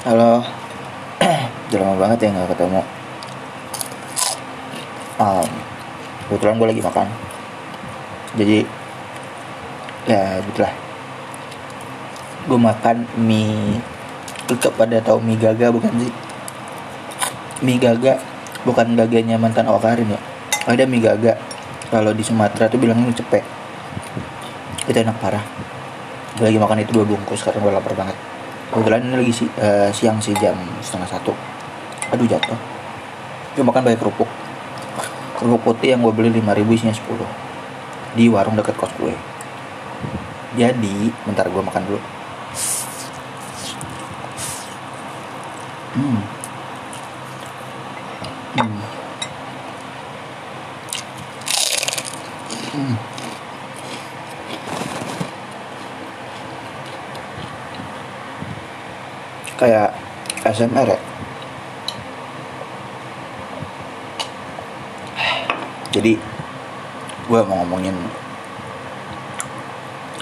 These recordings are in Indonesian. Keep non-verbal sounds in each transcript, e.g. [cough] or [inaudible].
Halo. [clears throat] Udah lama banget ya nggak ketemu. Um, Kebetulan gue lagi makan. Jadi Ya gitulah Gue makan mie Kepada tahu mie gaga bukan sih? Mie gaga Bukan gaganya mantan Awakarin ya? Ada mie gaga. Kalau di Sumatera tuh bilangnya mie cepek. Itu enak parah. Gue lagi makan itu dua bungkus karena gue lapar banget kebetulan ini lagi si, uh, siang sih jam setengah satu. Aduh jatuh. Gue makan pakai kerupuk. Kerupuk putih yang gue beli 5000 isinya 10 di warung dekat kos gue. Jadi bentar gue makan dulu. Hmm. Kayak ASMR ya? Jadi gue mau ngomongin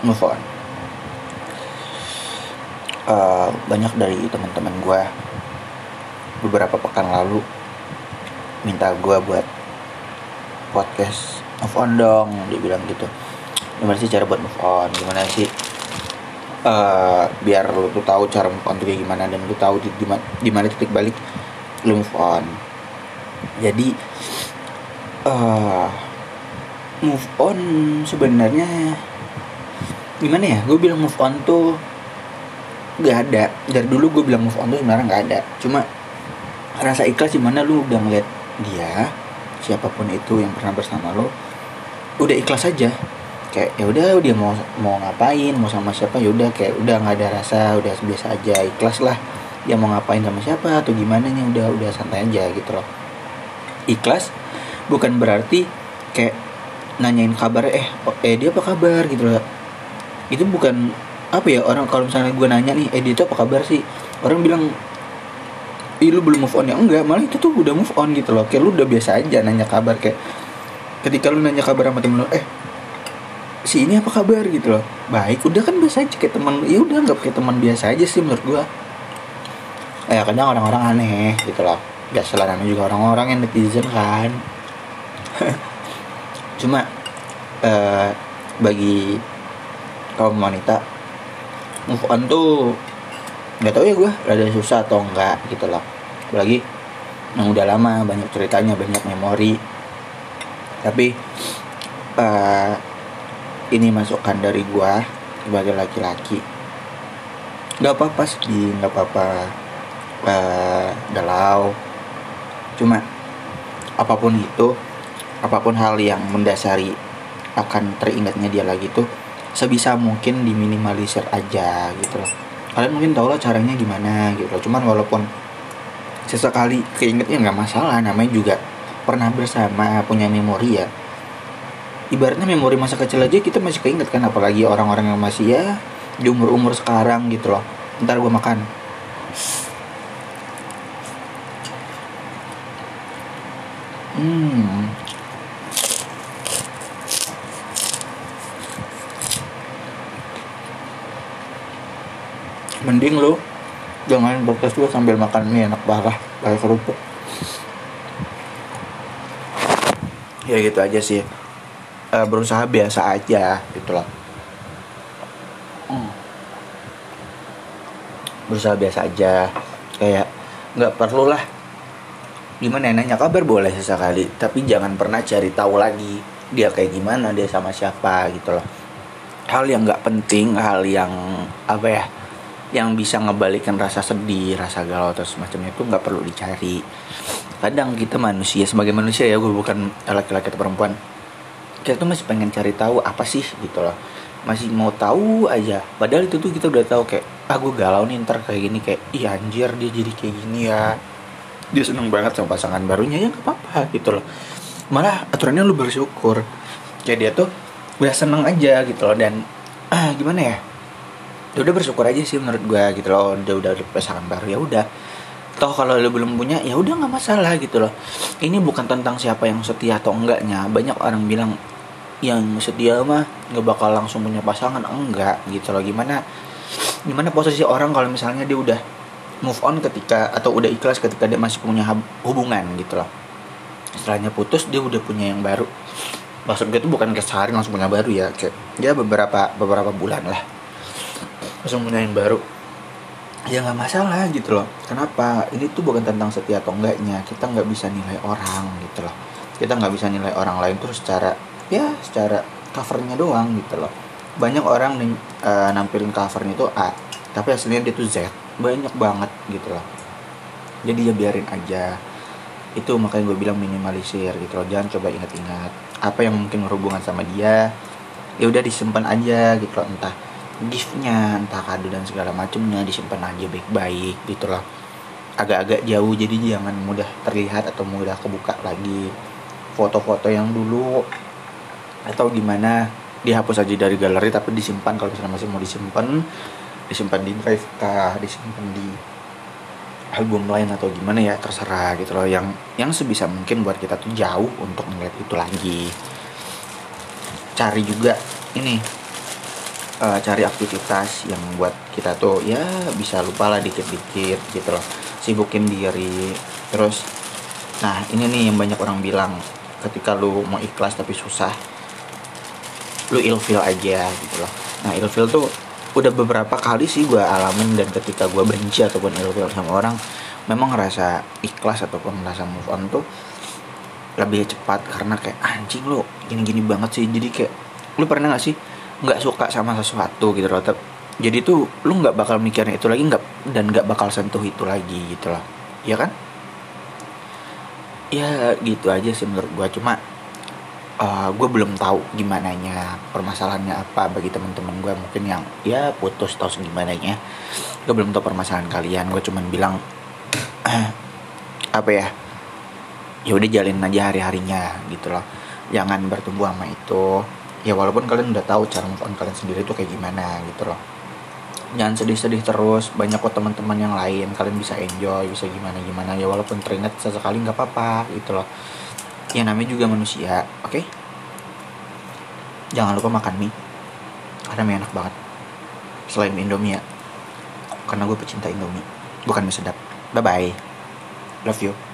move on. Uh, banyak dari teman-teman gue beberapa pekan lalu minta gue buat podcast move on dong dia bilang gitu. Gimana sih cara buat move on? Gimana sih uh, biar lu tuh tahu cara move on tuh kayak gimana dan lu tahu di di mana titik balik lu move on. Jadi uh, move on sebenarnya gimana ya? Gue bilang move on tuh gak ada. Dari dulu gue bilang move on tuh sebenarnya nggak ada. Cuma rasa ikhlas gimana lu udah ngeliat dia siapa pun itu yang pernah bersama lo udah ikhlas aja kayak ya udah dia mau mau ngapain mau sama siapa? Ya udah kayak udah nggak ada rasa udah biasa aja ikhlas lah. Dia mau ngapain sama siapa atau gimana nya udah udah santai aja gitu loh. Ikhlas bukan berarti kayak nanyain kabar eh oh, eh dia apa kabar? gitu loh. Itu bukan apa ya orang kalau misalnya gue nanya nih eh dia itu apa kabar sih? Orang bilang Ih lu belum move on ya? Enggak malah itu tuh udah move on gitu loh. Kayak lu udah biasa aja nanya kabar kayak ketika lu nanya kabar sama temen lu eh si ini apa kabar gitu loh. Baik udah kan biasa aja kayak teman ya udah nggak kayak teman biasa aja sih menurut gua. Ya kadang orang-orang aneh gitu loh. Lah namanya juga orang-orang yang netizen kan. [laughs] Cuma uh, bagi kaum wanita move on tuh nggak tahu ya gue rada susah atau enggak gitu loh. Apalagi yang udah lama banyak ceritanya banyak memori. Tapi uh, ini masukan dari gua sebagai laki-laki. Nggak apa-apa sedih nggak apa-apa uh, cuma apa pun itu apa pun hal yang mendasari akan teringatnya dia lagi tuh sebisa mungkin diminimalisir aja gitu loh. Kalian mungkin tau lah caranya gimana gitu loh. Cuman walaupun sesekali keingetnya nggak masalah namanya juga pernah bersama punya memori ya ibaratnya memori masa kecil aja kita masih keinget kan apalagi orang-orang yang masih ya di umur-umur sekarang gitu loh. Ntar gue makan. Hmm. Mending lo jangan podcast gue sambil makan mie enak parah kayak kerupuk. Ya gitu aja sih uh, berusaha biasa aja gitu loh. Hmm. berusaha biasa aja. Kayak nggak perlu lah. Gimana ya, nanya kabar boleh sesekali. Tapi jangan pernah cari tahu lagi dia kayak gimana dia sama siapa gitu loh. Hal yang nggak penting hal yang apa ya yang bisa ngebalikan rasa sedih rasa galau atau semacamnya itu nggak perlu dicari. Kadang kita manusia sebagai manusia ya gue bukan laki-laki atau perempuan kita tuh masih pengen cari tahu apa sih gitu loh. Masih mau tahu aja. Padahal itu tuh kita udah tahu kayak ah galau nih ntar kayak gini. Kayak iya anjir dia jadi kayak gini ya. Dia seneng banget sama pasangan barunya. Ya nggak apa-apa gitu loh. Malah aturannya lu bersyukur. Kayak dia tuh udah seneng aja gitu loh dan ah gimana ya? Ya udah bersyukur aja sih menurut gue gitu loh. Udah udah pasangan baru ya udah toh kalau lo belum punya ya udah nggak masalah gitu loh. Ini bukan tentang siapa yang setia atau enggaknya. Banyak orang bilang yang setia mah nggak bakal langsung punya pasangan. Enggak gitu loh. Gimana gimana posisi orang kalau misalnya dia udah move on ketika atau udah ikhlas ketika dia masih punya hubungan gitu loh. Setelahnya putus dia udah punya yang baru. Maksud gue itu bukan kayak sehari langsung punya baru ya kayak ya beberapa beberapa bulan lah. Langsung punya yang baru ya nggak masalah gitu loh. Kenapa? Ini tuh bukan tentang setia atau enggaknya. Kita nggak bisa nilai orang gitu loh. Kita nggak bisa nilai orang lain tuh secara ya secara covernya doang gitu loh. Banyak orang nih uh, nampilin covernya itu A tapi aslinya dia tuh Z. Banyak banget gitu loh. Jadi ya biarin aja. Itu makanya gue bilang minimalisir gitu loh. Jangan coba ingat-ingat. Apa yang mungkin berhubungan sama dia ya udah disimpan aja gitu loh entah giftnya entah kado dan segala macamnya disimpan aja baik-baik gitu loh agak-agak jauh jadi jangan mudah terlihat atau mudah kebuka lagi. Foto-foto yang dulu atau gimana dihapus aja dari galeri tapi disimpan. Kalau misalnya masih mau disimpan disimpan di drive kah disimpan di album lain atau gimana ya terserah gitu loh. Yang yang sebisa mungkin buat kita tuh jauh untuk ngeliat itu lagi. Cari juga ini uh, cari aktivitas yang buat kita tuh ya bisa lupa lah dikit-dikit gitu loh. Sibukin diri. Terus nah ini nih yang banyak orang bilang ketika lu mau ikhlas tapi susah lu ilfil aja gitu loh. Nah ilfil tuh udah beberapa kali sih gue alamin dan ketika gue benci ataupun ilfil sama orang memang ngerasa ikhlas ataupun ngerasa move on tuh lebih cepat karena kayak anjing lo gini-gini banget sih. Jadi kayak lu pernah gak sih nggak suka sama sesuatu gitu loh. Jadi tuh lu nggak bakal mikirin itu lagi nggak dan nggak bakal sentuh itu lagi gitu loh. Ya kan? Ya gitu aja sih menurut gue cuma uh, gue belum tahu gimana nya permasalahannya apa bagi teman-teman gue mungkin yang ya putus tau gimana nya gue belum tahu permasalahan kalian. Gue cuman bilang [clears throat] apa ya ya udah jalin aja hari harinya gitu loh. Jangan bertumbuh sama itu ya walaupun kalian udah tahu cara move on kalian sendiri tuh kayak gimana gitu loh. Jangan sedih-sedih terus banyak kok teman-teman yang lain kalian bisa enjoy bisa gimana gimana ya walaupun teringat sesekali nggak apa-apa gitu loh. Ya namanya juga manusia oke? Okay? jangan lupa makan mie. Karena mie enak banget. Selain mie indomie ya. Karena gue pecinta indomie. Bukan mie sedap. Bye bye love you